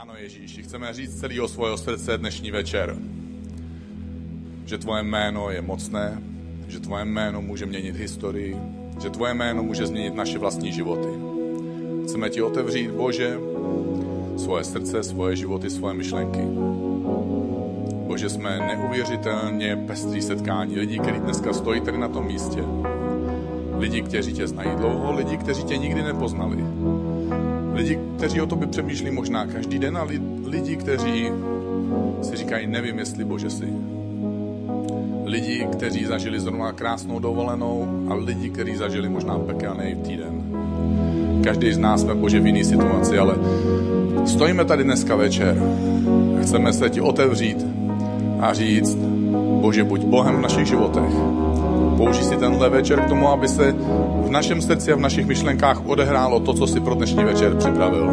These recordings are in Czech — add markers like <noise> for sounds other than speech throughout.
Ano, Ježíši, chceme říct celého svého srdce dnešní večer, že tvoje jméno je mocné, že tvoje jméno může měnit historii, že tvoje jméno může změnit naše vlastní životy. Chceme ti otevřít, Bože, svoje srdce, svoje životy, svoje myšlenky. Bože, jsme neuvěřitelně pestrý setkání lidí, kteří dneska stojí tady na tom místě. Lidi, kteří tě znají dlouho, lidi, kteří tě nikdy nepoznali. Lidi, kteří o tobě přemýšlí možná každý den a lidi, kteří si říkají, nevím, jestli Bože jsi. Lidi, kteří zažili zrovna krásnou dovolenou a lidi, kteří zažili možná pekelný týden. Každý z nás jsme Bože v jiný situaci, ale stojíme tady dneska večer. Chceme se ti otevřít a říct, Bože, buď Bohem v našich životech. Použij si tenhle večer k tomu, aby se v našem srdci a v našich myšlenkách odehrálo to, co si pro dnešní večer připravil.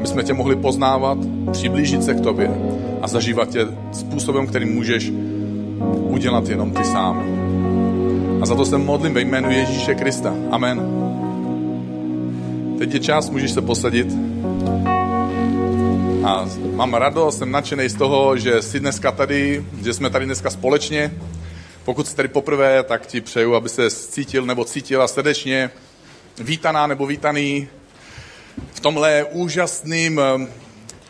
My jsme tě mohli poznávat, přiblížit se k tobě a zažívat tě způsobem, který můžeš udělat jenom ty sám. A za to se modlím ve jménu Ježíše Krista. Amen. Teď je čas, můžeš se posadit. A mám radost, jsem nadšený z toho, že jsi dneska tady, že jsme tady dneska společně. Pokud jsi tady poprvé, tak ti přeju, aby se cítil nebo cítila srdečně vítaná nebo vítaný v tomhle úžasným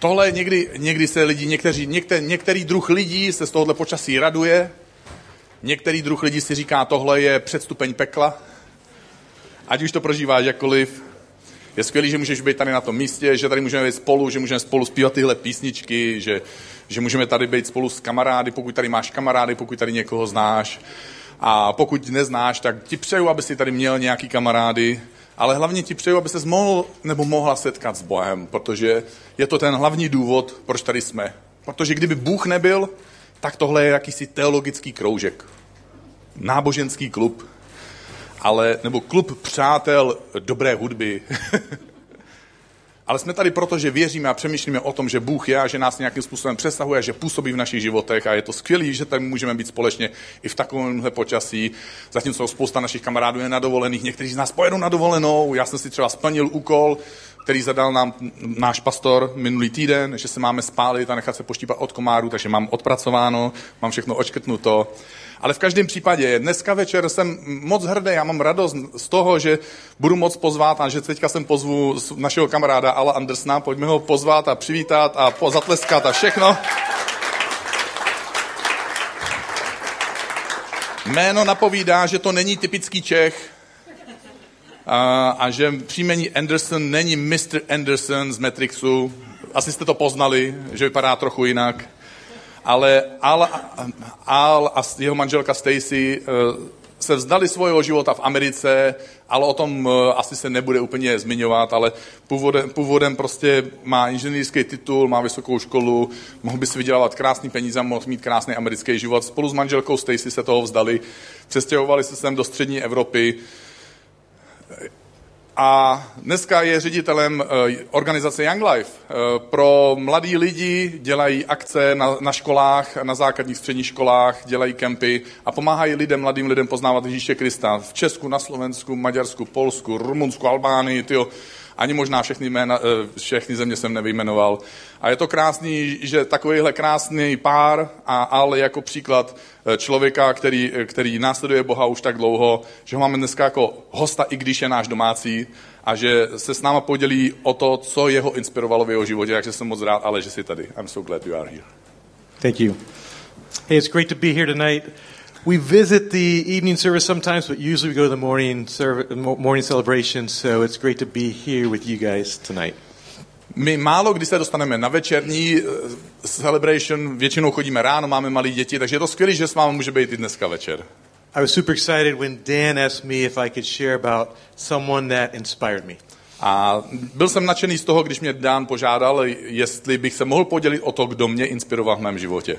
Tohle někdy, někdy se lidi, někteří, některý, některý druh lidí se z tohohle počasí raduje, některý druh lidí si říká, tohle je předstupeň pekla. Ať už to prožíváš jakkoliv, je skvělé, že můžeš být tady na tom místě, že tady můžeme být spolu, že můžeme spolu zpívat tyhle písničky, že, že můžeme tady být spolu s kamarády, pokud tady máš kamarády, pokud tady někoho znáš. A pokud neznáš, tak ti přeju, aby si tady měl nějaký kamarády, ale hlavně ti přeju, aby se mohl nebo mohla setkat s Bohem, protože je to ten hlavní důvod, proč tady jsme. Protože kdyby Bůh nebyl, tak tohle je jakýsi teologický kroužek. Náboženský klub, ale, nebo klub přátel dobré hudby. <laughs> ale jsme tady proto, že věříme a přemýšlíme o tom, že Bůh je a že nás nějakým způsobem přesahuje, že působí v našich životech a je to skvělé, že tady můžeme být společně i v takovémhle počasí. Zatímco spousta našich kamarádů je na dovolených, někteří z nás pojedou na dovolenou. Já jsem si třeba splnil úkol, který zadal nám náš pastor minulý týden, že se máme spálit a nechat se poštípat od komáru, takže mám odpracováno, mám všechno očkrtnuto. Ale v každém případě, dneska večer jsem moc hrdý, já mám radost z toho, že budu moc pozvat a že teďka jsem pozvu našeho kamaráda Ala Andersna, pojďme ho pozvat a přivítat a zatleskat a všechno. Jméno napovídá, že to není typický Čech, a, a že příjmení Anderson není Mr. Anderson z Matrixu. Asi jste to poznali, že vypadá trochu jinak ale Al, Al a jeho manželka Stacy eh, se vzdali svého života v Americe, ale o tom eh, asi se nebude úplně zmiňovat, ale původem, původem prostě má inženýrský titul, má vysokou školu, mohl by si vydělávat krásný peníze, mohl mít krásný americký život. Spolu s manželkou Stacy se toho vzdali, přestěhovali se sem do střední Evropy, a dneska je ředitelem eh, organizace Young Life. Eh, pro mladí lidi dělají akce na, na školách, na základních středních školách, dělají kempy a pomáhají lidem, mladým lidem poznávat Ježíše Krista v Česku, na Slovensku, Maďarsku, Polsku, Rumunsku, Albánii, tyjo, ani možná všechny, jména, eh, všechny země jsem nevyjmenoval. A je to krásný, že takovýhle krásný pár a ale jako příklad eh, člověka, který, eh, který následuje Boha už tak dlouho, že ho máme dneska jako hosta, i když je náš domácí, a že se s náma podělí o to, co jeho inspirovalo v jeho životě, takže jsem moc rád, ale že jsi tady. I'm so glad you are here. Thank you. Hey, it's great to be here tonight. We visit the evening service sometimes, but usually we go to the morning service, morning celebration. So it's great to be here with you guys tonight. My málo kdy se dostaneme na večerní uh, celebration, většinou chodíme ráno, máme malé děti, takže je to skvělé, že s vámi může být i dneska večer. I was super excited when Dan asked me if I could share about someone that inspired me. A byl jsem nadšený z toho, když mě Dan požádal, jestli bych se mohl podělit o to, kdo mě inspiroval v mém životě.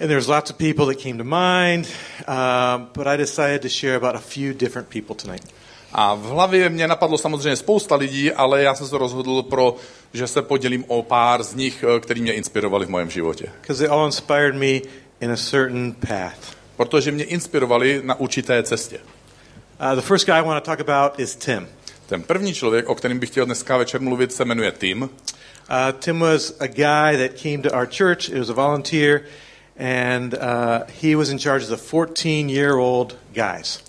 And there's lots of people that came to mind, uh, but I decided to share about a few different people tonight. A v hlavě mě napadlo samozřejmě spousta lidí, ale já jsem se rozhodl pro, že se podělím o pár z nich, eh, který mě inspirovali v mém životě. They all inspired me in a certain path. Protože mě inspirovali na určité cestě. Uh, the first guy I want to talk about is Tim. Ten první člověk, o kterém bych chtěl dneska večer mluvit, se jmenuje Tim. Uh, Tim was a guy that came to our church. It was a volunteer, and uh, he was in charge of the 14 year old guys.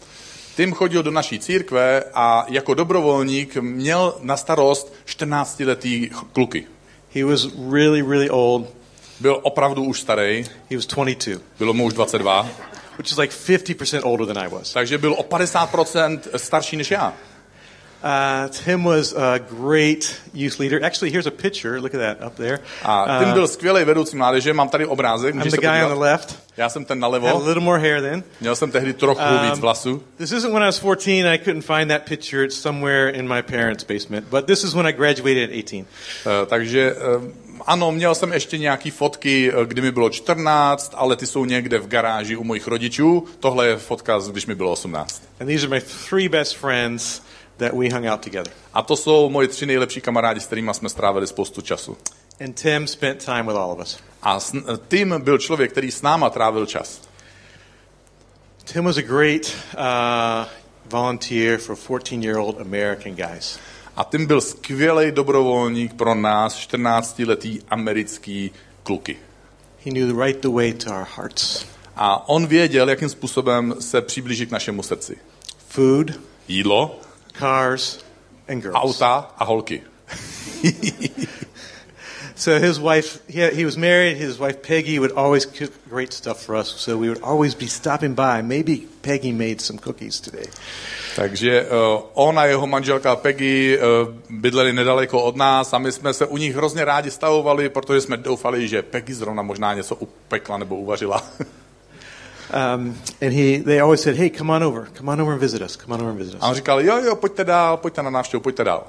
Tim chodil do naší církve a jako dobrovolník měl na starost 14-letý ch- kluky. He was really, really old. Byl opravdu už starý, He was 22, bylo mu už 22, which is like 50% older than I was. takže byl o 50% starší než já. Uh, Tim was a great youth leader. Actually, here's a picture. Look at that up there. A Tim Uh, byl skvělý vedoucí mládeže, mám tady obrázek, I'm můžeš the se guy on the left. Já jsem ten Had a nalevo, little more hair then. měl jsem tehdy trochu Um, víc vlasů. This isn't when I was 14. I couldn't find that picture. It's somewhere in my parents' basement. But this is when I graduated at 18. Eh, Takže eh, ano, měl jsem ještě nějaký fotky, eh, kdy mi bylo 14, ale ty jsou někde v garáži u mojich rodičů. Tohle je fotka, když mi bylo 18. And these are my three best friends that we hung out together. A to jsou moji tři nejlepší kamarádi, s kterými jsme strávili spoustu času. And Tim spent time with all of us. A eh, Tim byl člověk, který s náma trávil čas. Tim was a great uh, volunteer for 14 year old American guys. A Tim byl skvělý dobrovolník pro nás, 14-letý americký kluky. He knew the right the way to our hearts. A on věděl, jakým způsobem se přiblížit k našemu srdci. Food, Jídlo, cars, and girls. auta a holky. <laughs> So his wife, he, he was married. His wife Peggy would always cook great stuff for us. So we would always be stopping by. Maybe Peggy made some cookies today. Takže uh, on a jeho manželka Peggy uh, bydleli nedaleko od nás a my jsme se u nich hrozně rádi stavovali, protože jsme doufali, že Peggy zrovna možná něco upekla nebo uvařila. <laughs> Um, and he, they always said, "Hey, come on over. Come on over and visit us. Come on over and visit us. A on us." říkal, jo, jo, pojďte dál, pojďte na návštěvu, pojďte dál.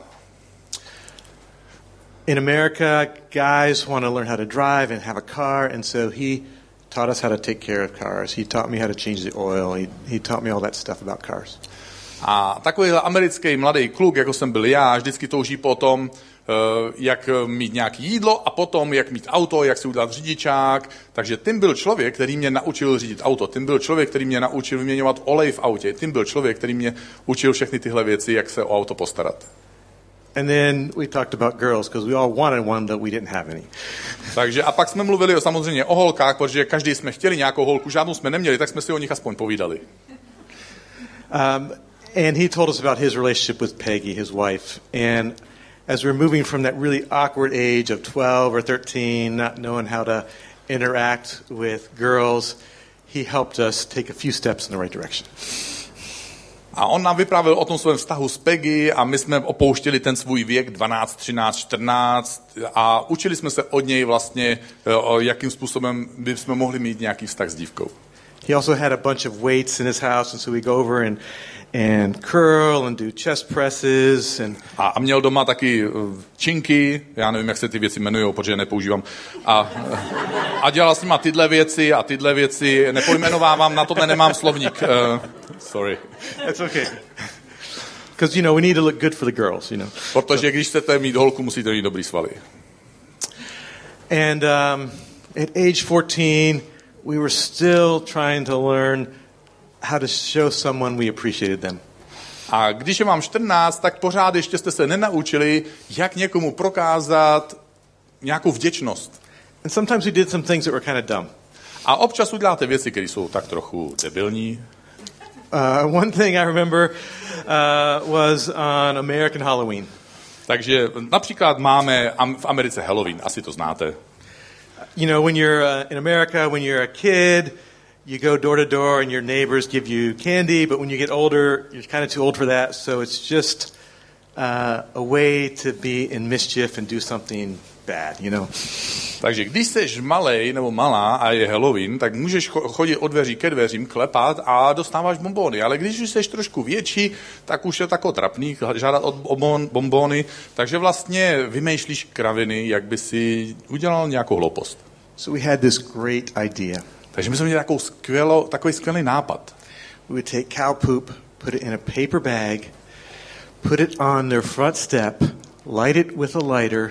In America, guys want to learn how to drive and have a car, and so he taught us how to take care of cars. He taught me how to change the oil. He, he taught me all that stuff about cars. A takový americký mladý kluk, jako jsem byl já, vždycky touží po tom, jak mít nějaké jídlo a potom, jak mít auto, jak si udělat řidičák. Takže tím byl člověk, který mě naučil řídit auto. Tím byl člověk, který mě naučil vyměňovat olej v autě. Tím byl člověk, který mě učil všechny tyhle věci, jak se o auto postarat. And then we talked about girls because we all wanted one, but we didn't have any. Takže a pak jsme mluvili o, samozřejmě o holkách, protože každý jsme chtěli nějakou holku, žádnou jsme neměli, tak jsme si o nich aspoň povídali. Um, and he told us about his relationship with Peggy, his wife. And as we we're moving from that really awkward age of 12 or 13, not knowing how to interact with girls, he helped us take a few steps in the right direction. A on nám vyprávěl o tom svém vztahu s Peggy a my jsme opouštěli ten svůj věk 12, 13, 14 a učili jsme se od něj vlastně, jakým způsobem bychom mohli mít nějaký vztah s dívkou. He also had a bunch of weights in his house, and so we go over and, and curl and do chest presses. And A, a měl doma taky eh, činky, já nevím, jak se ty věci jmenují, protože je nepoužívám. A, a dělal s nima tyhle věci a tyhle věci, nepojmenovávám, na tohle nemám slovník. Uh, sorry. that's okay. Because, you know, we need to look good for the girls, you know. Protože když chcete mít holku, musíte mít dobrý svaly. And um, at age 14, we were still trying to learn how to show someone we appreciated them. A když je vám 14, tak pořád ještě jste se nenaučili, jak někomu prokázat nějakou vděčnost. And sometimes we did some things that were kind of dumb. A občas uděláte věci, které jsou tak trochu debilní. Uh, one thing I remember uh, was on American Halloween. Takže například máme v Americe Halloween, asi to znáte. You know, when you're uh, in America, when you're a kid, you go door to door and your neighbors give you candy, but when you get older, you're kind of too old for that, so it's just uh, a way to be in mischief and do something bad, you know. Takže když jsi malej nebo malá a je Halloween, tak můžeš cho- chodit od dveří ke dveřím, klepat a dostáváš bombóny. Ale když už jsi trošku větší, tak už je tako trapný žádat o bombon- bombóny. Takže vlastně vymýšlíš kraviny, jak by si udělal nějakou hloupost. So we had this great idea. Takže my jsme měli takovou skvělo, takový skvělý nápad. We would take cow poop, put it in a paper bag, put it on their front step, light it with a lighter,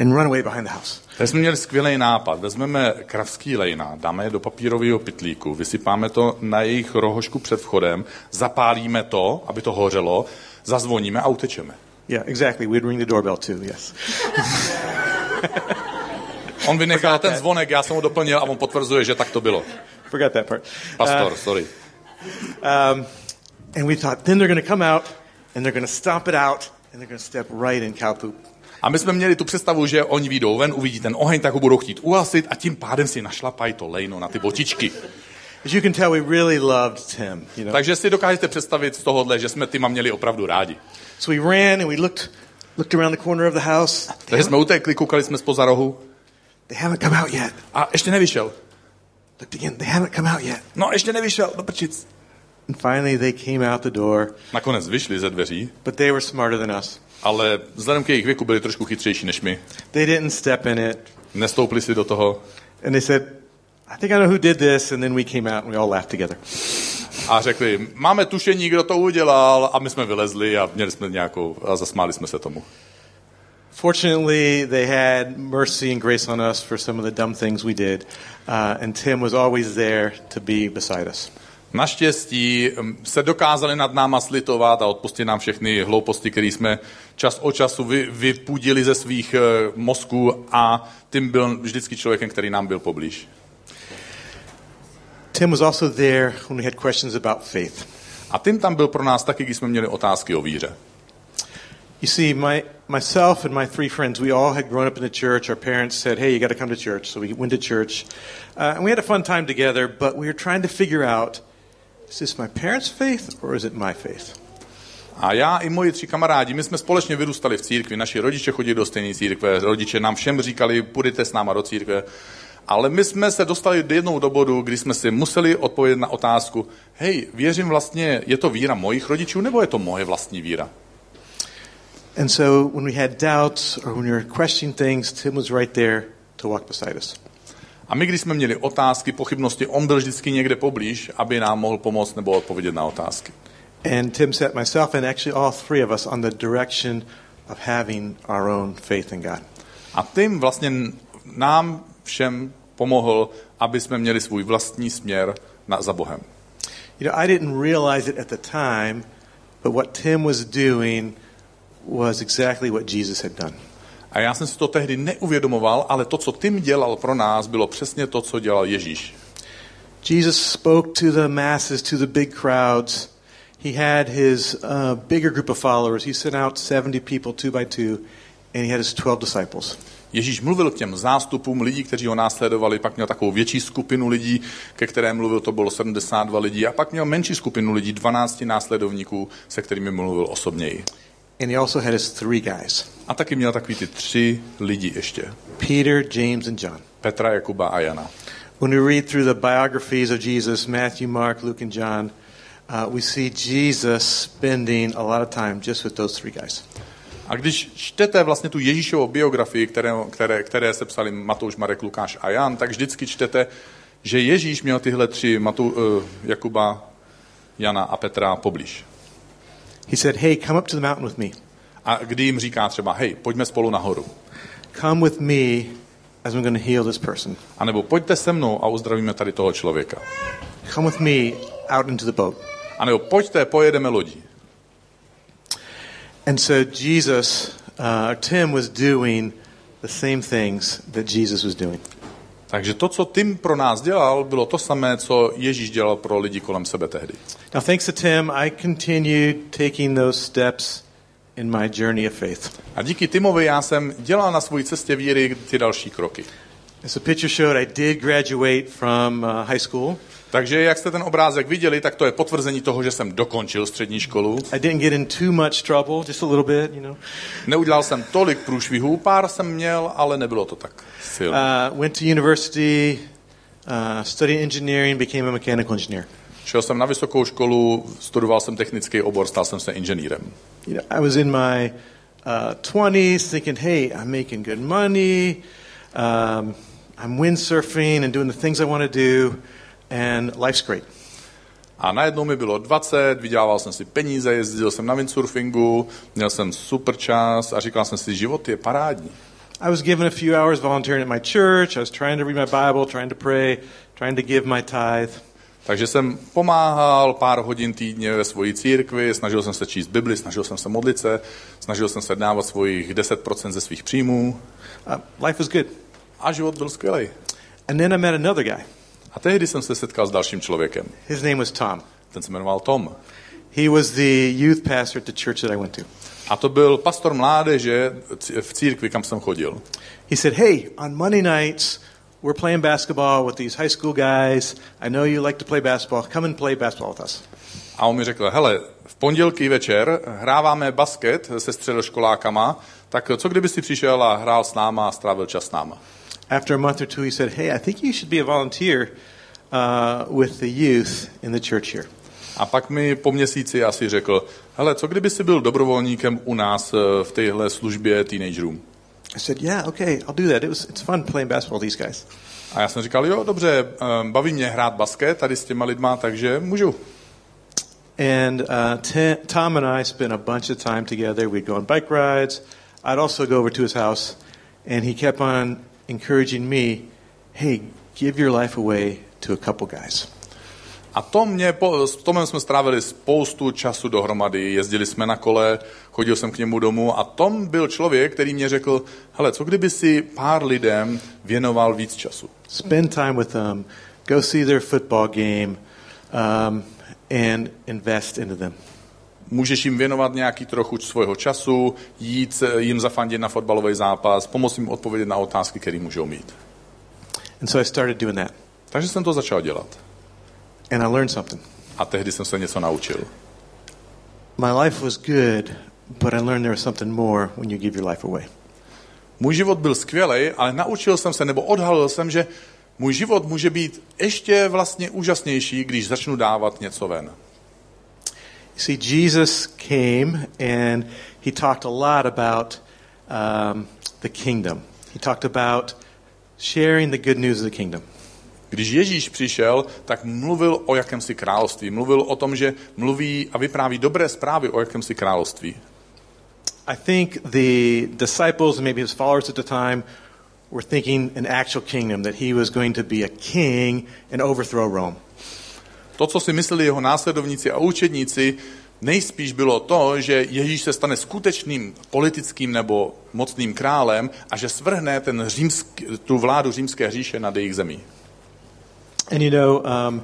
and run away behind the house. Tak jsme měli skvělý nápad. Vezmeme kravský lejna, dáme je do papírového pytlíku, vysypáme to na jejich rohošku před vchodem, zapálíme to, aby to hořelo, zazvoníme a utečeme. Yeah, exactly. We'd ring the doorbell too, yes. <laughs> On vynechal ten zvonek, já jsem ho doplnil a on potvrzuje, že tak to bylo. Forgot that part. Pastor, sorry. Um, and we thought, then they're going to come out and they're going to stomp it out and they're going to step right in cow poop. A my jsme měli tu představu, že oni vyjdou ven, uvidí ten oheň, tak ho budou chtít uhasit a tím pádem si našlapají to lejno na ty botičky. As you can tell, we really loved Tim. You know? Takže si dokážete představit z tohohle, že jsme Tima měli opravdu rádi. So we ran and we looked, looked around the corner of the house. Takže jsme utekli, koukali jsme spoza rohu They haven't come out yet. a ještě nevyšel. Looked again. They haven't come out yet. No, ještě nevyšel, do prčic. And finally, they came out the door, Nakonec vyšli ze dveří, but they were smarter than us. ale vzhledem k jejich věku byli trošku chytřejší než my. They didn't step in it. Nestoupli si do toho And they said, I think I know who did this. And then we came out and we all laughed together. a řekli, máme tušení, kdo to udělal a my jsme vylezli a měli jsme nějakou a zasmáli jsme se tomu. Fortunately, they had mercy and grace on us for some of the dumb things we did. Uh, and Tim was always there to be beside us. Naštěstí mm, se dokázali nad náma slitovat a odpustit nám všechny hlouposti, které jsme čas od času vy, vypudili ze svých eh, mozků a tím byl vždycky člověkem, který nám byl poblíž. Tim was also there when we had questions about faith. A tím tam byl pro nás taky, když jsme měli otázky o víře. You see, my, myself and my three friends, we all had grown up in the church. Our parents said, hey, you got to come to church. So we went to church. Uh, and we had a fun time together, but we were trying to figure out is this my parents' faith or is it my faith? A já i moji tři kamarádi, my jsme společně vyrůstali v církvi, naši rodiče chodili do stejné církve, rodiče nám všem říkali, půjdete s náma do církve. Ale my jsme se dostali do jednou do bodu, kdy jsme si museli odpovědět na otázku, hej, věřím vlastně, je to víra mojich rodičů, nebo je to moje vlastní víra? And so when we had doubts or when we were questioning things, Tim was right there to walk beside us. A my, když jsme měli otázky, pochybnosti, on byl vždycky někde poblíž, aby nám mohl pomoct nebo odpovědět na otázky. And Tim set myself and actually all three of us on the direction of having our own faith in God. A tím vlastně nám všem pomohl, aby jsme měli svůj vlastní směr na, za Bohem. You know, I didn't realize it at the time, but what Tim was doing was exactly what Jesus had done. A já jsem si to tehdy neuvědomoval, ale to, co Tim dělal pro nás, bylo přesně to, co dělal Ježíš. Jesus spoke to the masses, to the big crowds. He had his uh, bigger group of followers. He sent out 70 people two by two, and he had his 12 disciples. Ježíš mluvil k těm zástupům lidí, kteří ho následovali, pak měl takovou větší skupinu lidí, ke které mluvil, to bylo 72 lidí, a pak měl menší skupinu lidí, 12 následovníků, se kterými mluvil osobněji. And he also had his three guys A taky měl takový ty tři lidi ještě. Peter, James, and John. Petra, Jakuba a Jana. When we read through the biographies of Jesus Matthew, Mark, Luke, and John uh, we see Jesus spending a lot of time just with those three guys. A když čtete vlastně tu Ježíšovu biografii, které, které, které se psali Matouš, Marek, Lukáš a Jan, tak vždycky čtete, že Ježíš měl tyhle tři, Matu, uh, Jakuba, Jana a Petra poblíž. He said, Hey, come up to the mountain with me. A kdy jim říká třeba, hej, pojďme spolu nahoru. Come with me as I'm going to heal this person. A nebo pojďte se mnou a uzdravíme tady toho člověka. Come with me out into the boat. A nebo pojďte, pojedeme lodí. And so Jesus, uh, Tim was doing the same things that Jesus was doing. Takže to, co Tim pro nás dělal, bylo to samé, co Ježíš dělal pro lidi kolem sebe tehdy. Now, thanks to Tim, I continued taking those steps in my journey of faith. A díky Timovi já jsem dělal na své cestě víry ty další kroky. As the picture showed, I did graduate from uh, high school. Takže jak jste ten obrázek viděli, tak to je potvrzení toho, že jsem dokončil střední školu. I didn't get in too much trouble, just a little bit, you know. Neudělal jsem tolik průšvihů, pár jsem měl, ale nebylo to tak silné. Uh, went to university, uh, studied engineering, became a mechanical engineer. Šel jsem na vysokou školu, studoval jsem technický obor, stal jsem se inženýrem. You know, I was in my uh, 20s thinking, hey, I'm making good money. Um, I'm windsurfing and doing the things I want to do, and life's great. A najednou mi bylo 20, vydělával jsem si peníze, jezdil jsem na windsurfingu, měl jsem super čas a říkal jsem si, život je parádní. I was given a few hours volunteering at my church. I was trying to read my Bible, trying to pray, trying to give my tithe. Takže jsem pomáhal pár hodin týdně ve svoji církvi, snažil jsem se číst Bibli, snažil jsem se modlit se, snažil jsem se dávat svojich 10% ze svých příjmů. Uh, life was good. A život byl skvělý. And then I met another guy. A tehdy jsem se setkal s dalším člověkem. His name was Tom. Ten se jmenoval Tom. He was the youth pastor at the church that I went to. A to byl pastor mládeže v církvi, kam jsem chodil. He said, Hey, on Monday nights, we're playing basketball with these high school guys. I know you like to play basketball. Come and play basketball with us. A on mi řekl, hele, v pondělky večer hráváme basket se středoškolákama, tak co kdyby si přišel a hrál s náma a strávil čas s náma? After a month or two, he said, Hey, I think you should be a volunteer uh, with the youth in the church here. A pak mi po měsíci asi řekl, hele, co kdyby si byl dobrovolníkem u nás eh, v téhle službě teenagerům? I said, Yeah, okay, I'll do that. It was, it's fun playing basketball with these guys. A já jsem říkal, jo, dobře, eh, baví mě hrát basket tady s těma lidma, takže můžu. And uh, t- Tom and I spent a bunch of time together. We'd go on bike rides. I'd also go over to his house, and he kept on encouraging me, hey, give your life away to a couple guys. A to mě, po, s Tomem jsme strávili spoustu času dohromady, jezdili jsme na kole, chodil jsem k němu domů a Tom byl člověk, který mě řekl, hele, co kdyby si pár lidem věnoval víc času? Spend time with them, go see their football game, um, and invest into them. Můžeš jim věnovat nějaký trochu svého času, jít eh, jim zafandit na fotbalový zápas, pomoct jim odpovědět na otázky, které můžou mít. And so I started doing that. Takže jsem to začal dělat. And I learned something. A tehdy jsem se něco naučil. My life was good, but I learned there was something more when you give your life away. Můj život byl skvělý, ale naučil jsem se, nebo odhalil jsem, že můj život může být ještě vlastně úžasnější, když začnu dávat něco ven. You see, Jesus came and he talked a lot about um, the kingdom. He talked about sharing the good news of the kingdom. Když Ježíš přišel, tak mluvil o jakémsi království. Mluvil o tom, že mluví a vypráví dobré zprávy o jakémsi království. I think the disciples and maybe his followers at the time were thinking an actual kingdom, that he was going to be a king and overthrow Rome. To, co si mysleli jeho následovníci a učedníci, nejspíš bylo to, že Ježíš se stane skutečným politickým nebo mocným králem a že svrhne ten římský, tu vládu římské říše nad jejich zemí. And you know, um,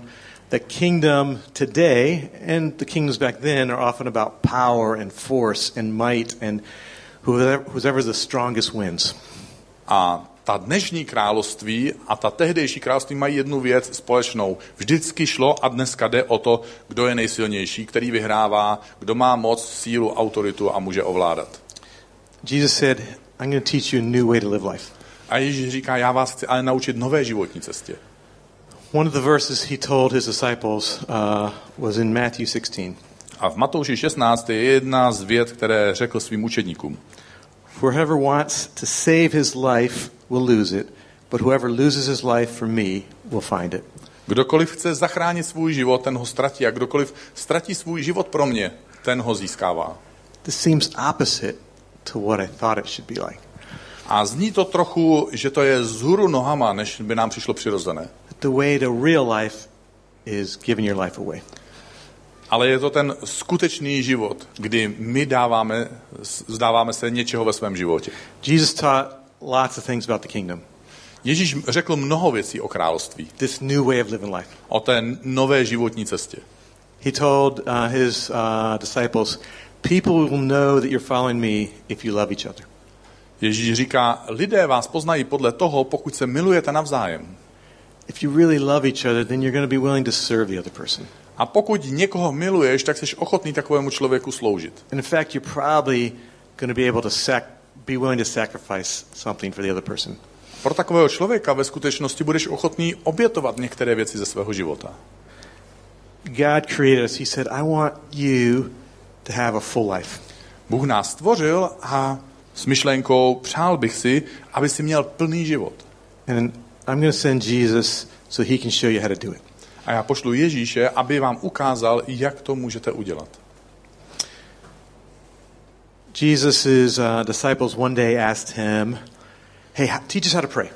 the kingdom today and the kingdoms back then are often about power and force and might and whoever, whoever's the strongest wins. A ta dnešní království a ta tehdejší království mají jednu věc společnou. Vždycky šlo a dneska jde o to, kdo je nejsilnější, který vyhrává, kdo má moc, sílu, autoritu a může ovládat. Jesus said, I'm going to teach you a new way to live life. A Ježíš říká, já vás chci ale naučit nové životní cestě. One of the verses he told his disciples uh, was in Matthew 16. A v Matouši 16 je jedna z věd, které řekl svým učedníkům. Whoever wants to save his life will lose it, but whoever loses his life for me will find it. Kdokoliv chce zachránit svůj život, ten ho ztratí. A kdokoliv ztratí svůj život pro mě, ten ho získává. This seems opposite to what I thought it should be like. A zní to trochu, že to je zhůru nohama, než by nám přišlo přirozené. The way to real life is giving your life away. Ale je to ten skutečný život, kdy my dáváme, zdáváme se něčeho ve svém životě. Jesus taught lots of things about the kingdom. Ježíš řekl mnoho věcí o království, This new way of living life. o té nové životní cestě. He told uh, his uh, disciples, People will know that you're following me if you love each other. Ježíš říká, lidé vás poznají podle toho, pokud se milujete navzájem. If you really love each other, then you're going to be willing to serve the other person. A pokud někoho miluješ, tak jsi ochotný takovému člověku sloužit. And in fact, you're probably going to be able to sac- be willing to sacrifice something for the other person. Pro takového člověka ve skutečnosti budeš ochotný obětovat některé věci ze svého života. God created us. He said, I want you to have a full life. Bůh nás stvořil a s myšlenkou přál bych si, aby si měl plný život. And I'm going to send Jesus so he can show you how to do it. A já pošlu Ježíše, aby vám ukázal, jak to můžete udělat. Jesus' uh, disciples one day asked him, Hey, teach us how to pray.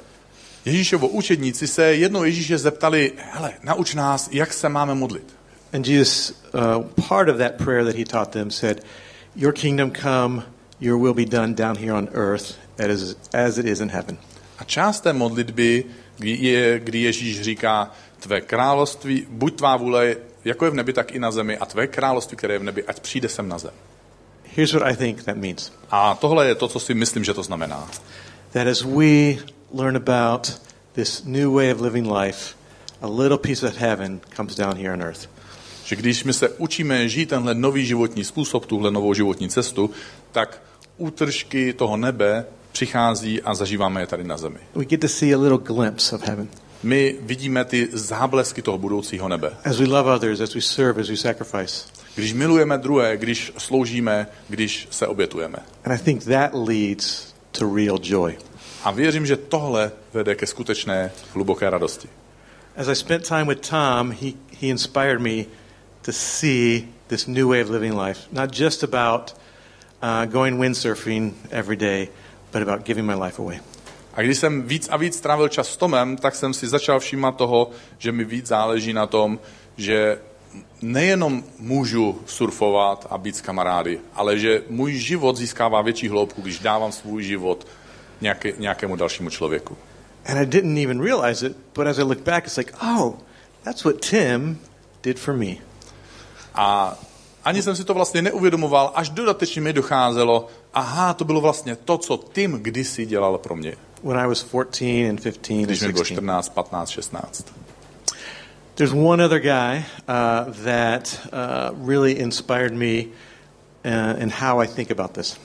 Ježíšovo učedníci se jednou Ježíše zeptali, hele, nauč nás, jak se máme modlit. And Jesus, uh, part of that prayer that he taught them said, Your kingdom come, your will be done down here on earth as, as it is in heaven. A část té modlitby je, kdy Ježíš říká, tvé království, buď tvá vůle, jako je v nebi, tak i na zemi, a tvé království, které je v nebi, ať přijde sem na zem. Here's what I think that means. A tohle je to, co si myslím, že to znamená. That as we learn about this new way of living life, a little piece of heaven comes down here on earth. Že když my se učíme žít tenhle nový životní způsob, tuhle novou životní cestu, tak útržky toho nebe přichází a zažíváme je tady na zemi. We get to see a little glimpse of heaven. My vidíme ty záblesky toho budoucího nebe. As we love others, as we serve, as we sacrifice. Když milujeme druhé, když sloužíme, když se obětujeme. And I think that leads to real joy. A věřím, že tohle vede ke skutečné hluboké radosti. As I spent time with Tom, he, he inspired me to see this new way of living life, not just about uh, going windsurfing every day, but about giving my life away. A když jsem víc a víc strávil čas s Tomem, tak jsem si začal všímat toho, že mi víc záleží na tom, že nejenom můžu surfovat a být s kamarády, ale že můj život získává větší hloubku, když dávám svůj život nějaké, nějakému dalšímu člověku. And I didn't even realize it, but as I look back, it's like, oh, that's what Tim did for me. A ani jsem si to vlastně neuvědomoval, až dodatečně mi docházelo, aha, to bylo vlastně to, co Tim kdysi dělal pro mě, When I was 14 and 15 and když mi bylo 16. 14, 15, 16. There's one other guy uh, that uh, really inspired me uh, in how I think about this.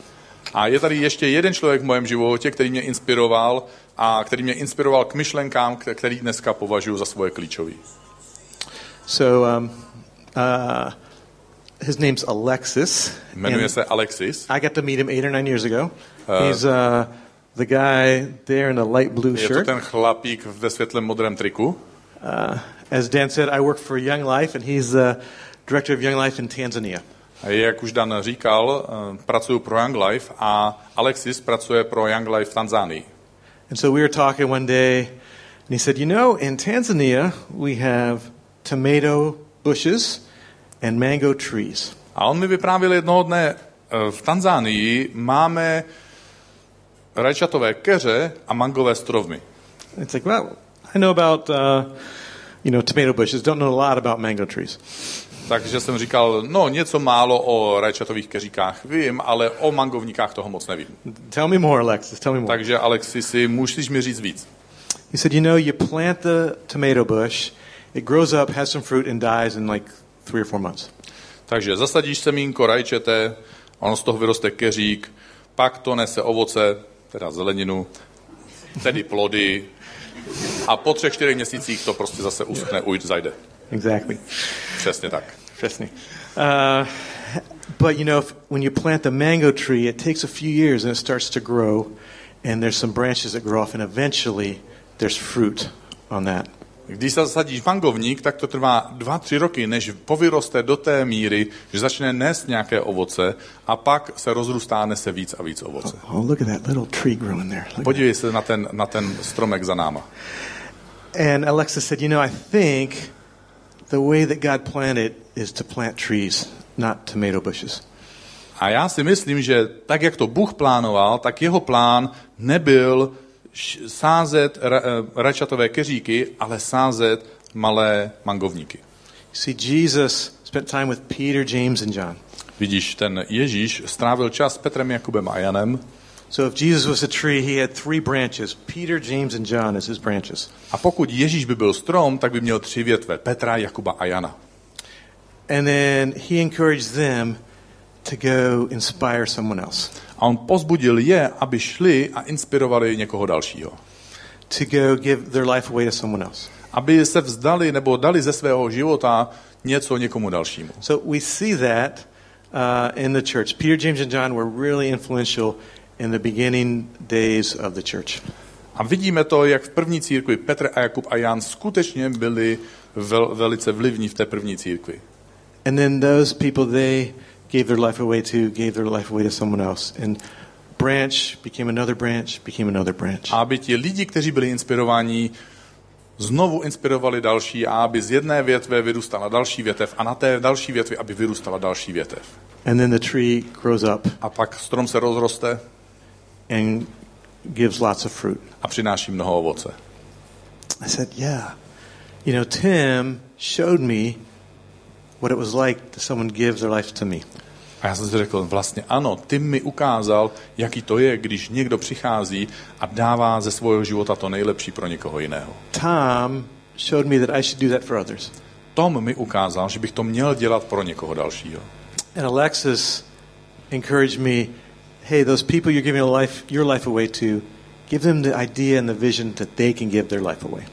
A je tady ještě jeden člověk v mém životě, který mě inspiroval a který mě inspiroval k myšlenkám, který dneska považuji za svoje klíčový. So um, uh, his name's Alexis. Jmenuje se Alexis. I got to meet him eight or nine years ago. He's uh, the guy there in the light blue Je to shirt. ten chlapík ve světlém modrém triku. Uh, as Dan said, I work for Young Life, and he's the director of Young Life in Tanzania. A jak už Dan říkal, eh, pracuji pro Young Life a Alexis pracuje pro Young Life v Tanzánii. And so we were talking one day, and he said, You know, in Tanzania, we have tomato bushes and mango trees. A on mi vyprávěl jednoho dne, eh, v Tanzánii máme rajčatové keře a mangové stromy. And it's like, Well, I know about, uh, you know, tomato bushes, don't know a lot about mango trees. Takže jsem říkal, no něco málo o rajčatových keříkách vím, ale o mangovníkách toho moc nevím. Tell me more, Alexis, tell me more. Takže Alexisi, můžeš mi říct víc. He said, You know, you plant the tomato bush, it grows up, has some fruit, and dies in like three or four months. Takže zasadíš semínko rajčete, ono z toho vyroste keřík, pak to nese ovoce, teda zeleninu, tedy plody a po třech, čtyřech měsících to prostě zase uschne, ujď, zajde. Exactly. Přesně tak. Me. Uh, but you know, if, when you plant the mango tree, it takes a few years and it starts to grow, and there's some branches that grow off, and eventually there's fruit on that. Když zasadíš mangovník, tak to trvá dva, tři roky, než povyroste do té míry, že začne nést nějaké ovoce a pak se rozrůstá a nese víc a víc ovoce. Oh, look at that little tree growing there. Look Podívej se na ten, na ten stromek za náma. And Alexa said, You know, I think the way that God planted is to plant trees, not tomato bushes. A já si myslím, že tak, jak to Bůh plánoval, tak jeho plán nebyl sázet ra, eh, rajčatové keříky, ale sázet malé mangovníky. See, Jesus spent time with Peter, James, and John. Vidíš, ten Ježíš strávil čas s Petrem, Jakubem a Janem So if Jesus was a tree, he had three branches Peter, James, and John as his branches. a pokud Ježíš by byl strom, tak by měl tři větve, Petra, Jakuba a Jana. And then he encouraged them to go inspire someone else, A on pozbudil je, aby šli a inspirovali někoho dalšího. to go give their life away to someone else. Aby se vzdali nebo dali ze svého života něco někomu dalšímu. So we see that uh, in the church. Peter, James, and John were really influential in the beginning days of the church. A vidíme to, jak v první církvi Petr a Jakub a Jan skutečně byli vel, velice vlivní v té první církvi. And then those people, they gave their life away to, gave their life away to someone else. And branch became another branch, became another branch. Aby ti lidi, kteří byli inspirováni, znovu inspirovali další a aby z jedné větve vyrůstala další větev a na té další větvi, aby vyrůstala další větev. And then the tree grows up A pak strom se rozroste and gives lots of fruit. a přináší mnoho ovoce. I said, Yeah. You know, Tim showed me what it was like that someone gives their life to me. A já jsem si řekl, vlastně ano, ty mi ukázal, jaký to je, když někdo přichází a dává ze svého života to nejlepší pro někoho jiného. Tom showed me that I should do that for others. Tom mi ukázal, že bych to měl dělat pro někoho dalšího. And Alexis encouraged me, hey, those people you're giving your life, your life away to, give them the idea and the vision that they can give their life away.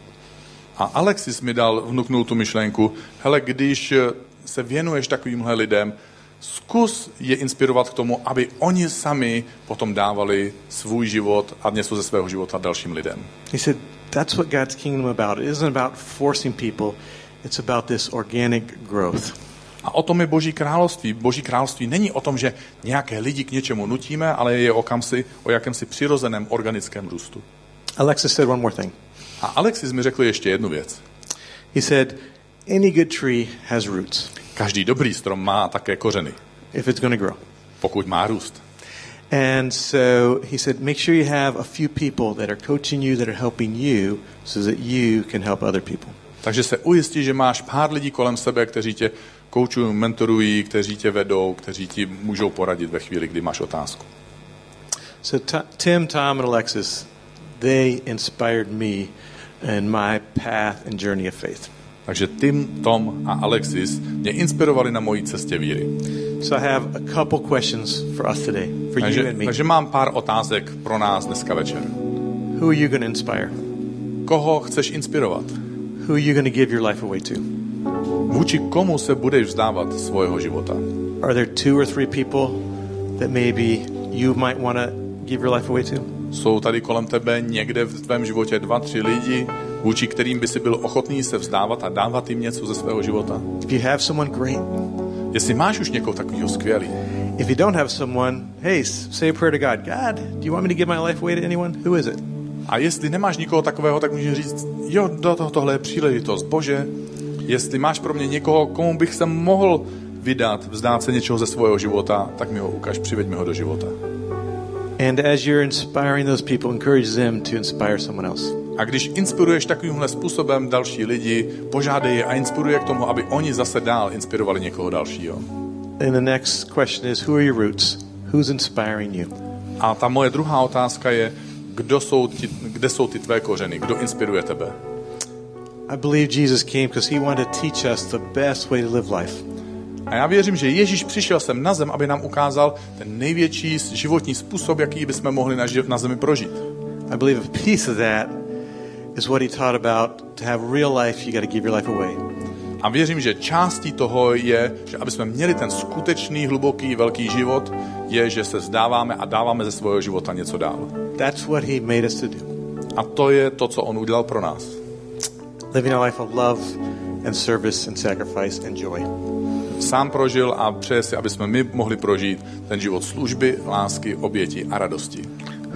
A Alexis mi dal, vnuknul tu myšlenku, hele, když se věnuješ takovýmhle lidem, zkus je inspirovat k tomu, aby oni sami potom dávali svůj život a něco ze svého života dalším lidem. He said, that's what God's kingdom about. It isn't about forcing people. It's about this organic growth. A o tom je Boží království. Boží království není o tom, že nějaké lidi k něčemu nutíme, ale je o, kamsi, o jakémsi přirozeném organickém růstu. Alexis said one more thing. A Alexis mi řekl ještě jednu věc. He said, any good tree has roots Každý dobrý strom má také kořeny, if it's going to grow. pokud má růst. And so he said, make sure you have a few people that are coaching you, that are helping you, so that you can help other people. Takže se ujistí, že máš pár lidí kolem sebe, kteří tě koučují, mentorují, kteří tě vedou, kteří ti můžou poradit ve chvíli, kdy máš otázku. So Tim, Tom, and Alexis, they inspired me in my path and journey of faith. Takže Tim, Tom a Alexis mě inspirovali na mojí cestě víry. So I have a couple questions for us today, for you Takže, and me. takže mám pár otázek pro nás dneska večer. Who are you going to inspire? Koho chceš inspirovat? Who are you going to give your life away to? Vůči komu se budeš vzdávat svého života? Are there two or three people that maybe you might want to give your life away to? Jsou tady kolem tebe někde v tvém životě dva, tři lidi, vůči kterým by si byl ochotný se vzdávat a dávat jim něco ze svého života? If you have someone, great. Jestli máš už někoho takového skvělý, If you don't have someone, hey, say a prayer to God. God, do you want me to give my life away to anyone? Who is it? a jestli nemáš nikoho takového, tak můžeš říct, jo, do toho tohle je příležitost, Bože, jestli máš pro mě někoho, komu bych se mohl vydat, vzdát se něčeho ze svého života, tak mi ho ukaž, přiveď mi ho do života. And as you're inspiring those people, encourage them to inspire someone else. A když inspiruješ takovýmhle způsobem další lidi, požádej je a inspiruje je k tomu, aby oni zase dál inspirovali někoho dalšího. And the next question is, who are your roots? Who's inspiring you? A ta moje druhá otázka je, kdo jsou ti, kde jsou ty tvé kořeny, kdo inspiruje tebe. I believe Jesus came because he wanted to teach us the best way to live life. A já věřím, že Ježíš přišel sem na zem, aby nám ukázal ten největší životní způsob, jaký bychom mohli na, na zemi prožít. I believe a piece of that is what he taught about to have real life, you got to give your life away. A věřím, že částí toho je, že aby jsme měli ten skutečný, hluboký, velký život, je, že se zdáváme a dáváme ze svého života něco dál. That's what he made us to do. A to je to, co on udělal pro nás. Living a life of love and service and sacrifice and joy. Sám prožil a přeje si, aby jsme my mohli prožít ten život služby, lásky, oběti a radosti.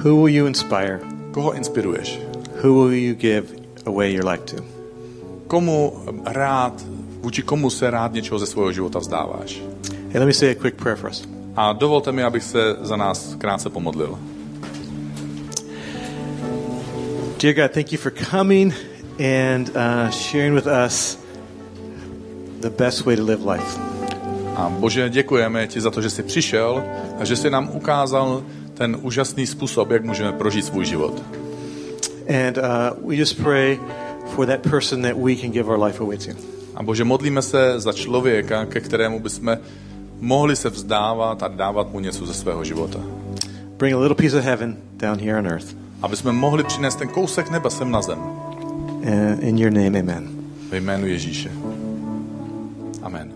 Who will you inspire? Koho inspiruješ? Who will you give away your life to? Komu rád, vůči komu se rád něčeho ze svého života vzdáváš? Hey, let me say a quick prayer for us. A dovolte mi, abych se za nás krátce pomodlil. Dear God, thank you for coming and uh, sharing with us the best way to live life. A Bože, děkujeme ti za to, že jsi přišel a že jsi nám ukázal ten úžasný způsob, jak můžeme prožít svůj život. And uh, we just pray for that person that we can give our life away to. A Bože, modlíme se za člověka, ke kterému bychom mohli se vzdávat a dávat mu něco ze svého života. Bring a little piece of heaven down here on earth. Aby jsme mohli přinést ten kousek neba sem na zem. Uh, in your name, amen. Ve jménu Ježíše. Amen.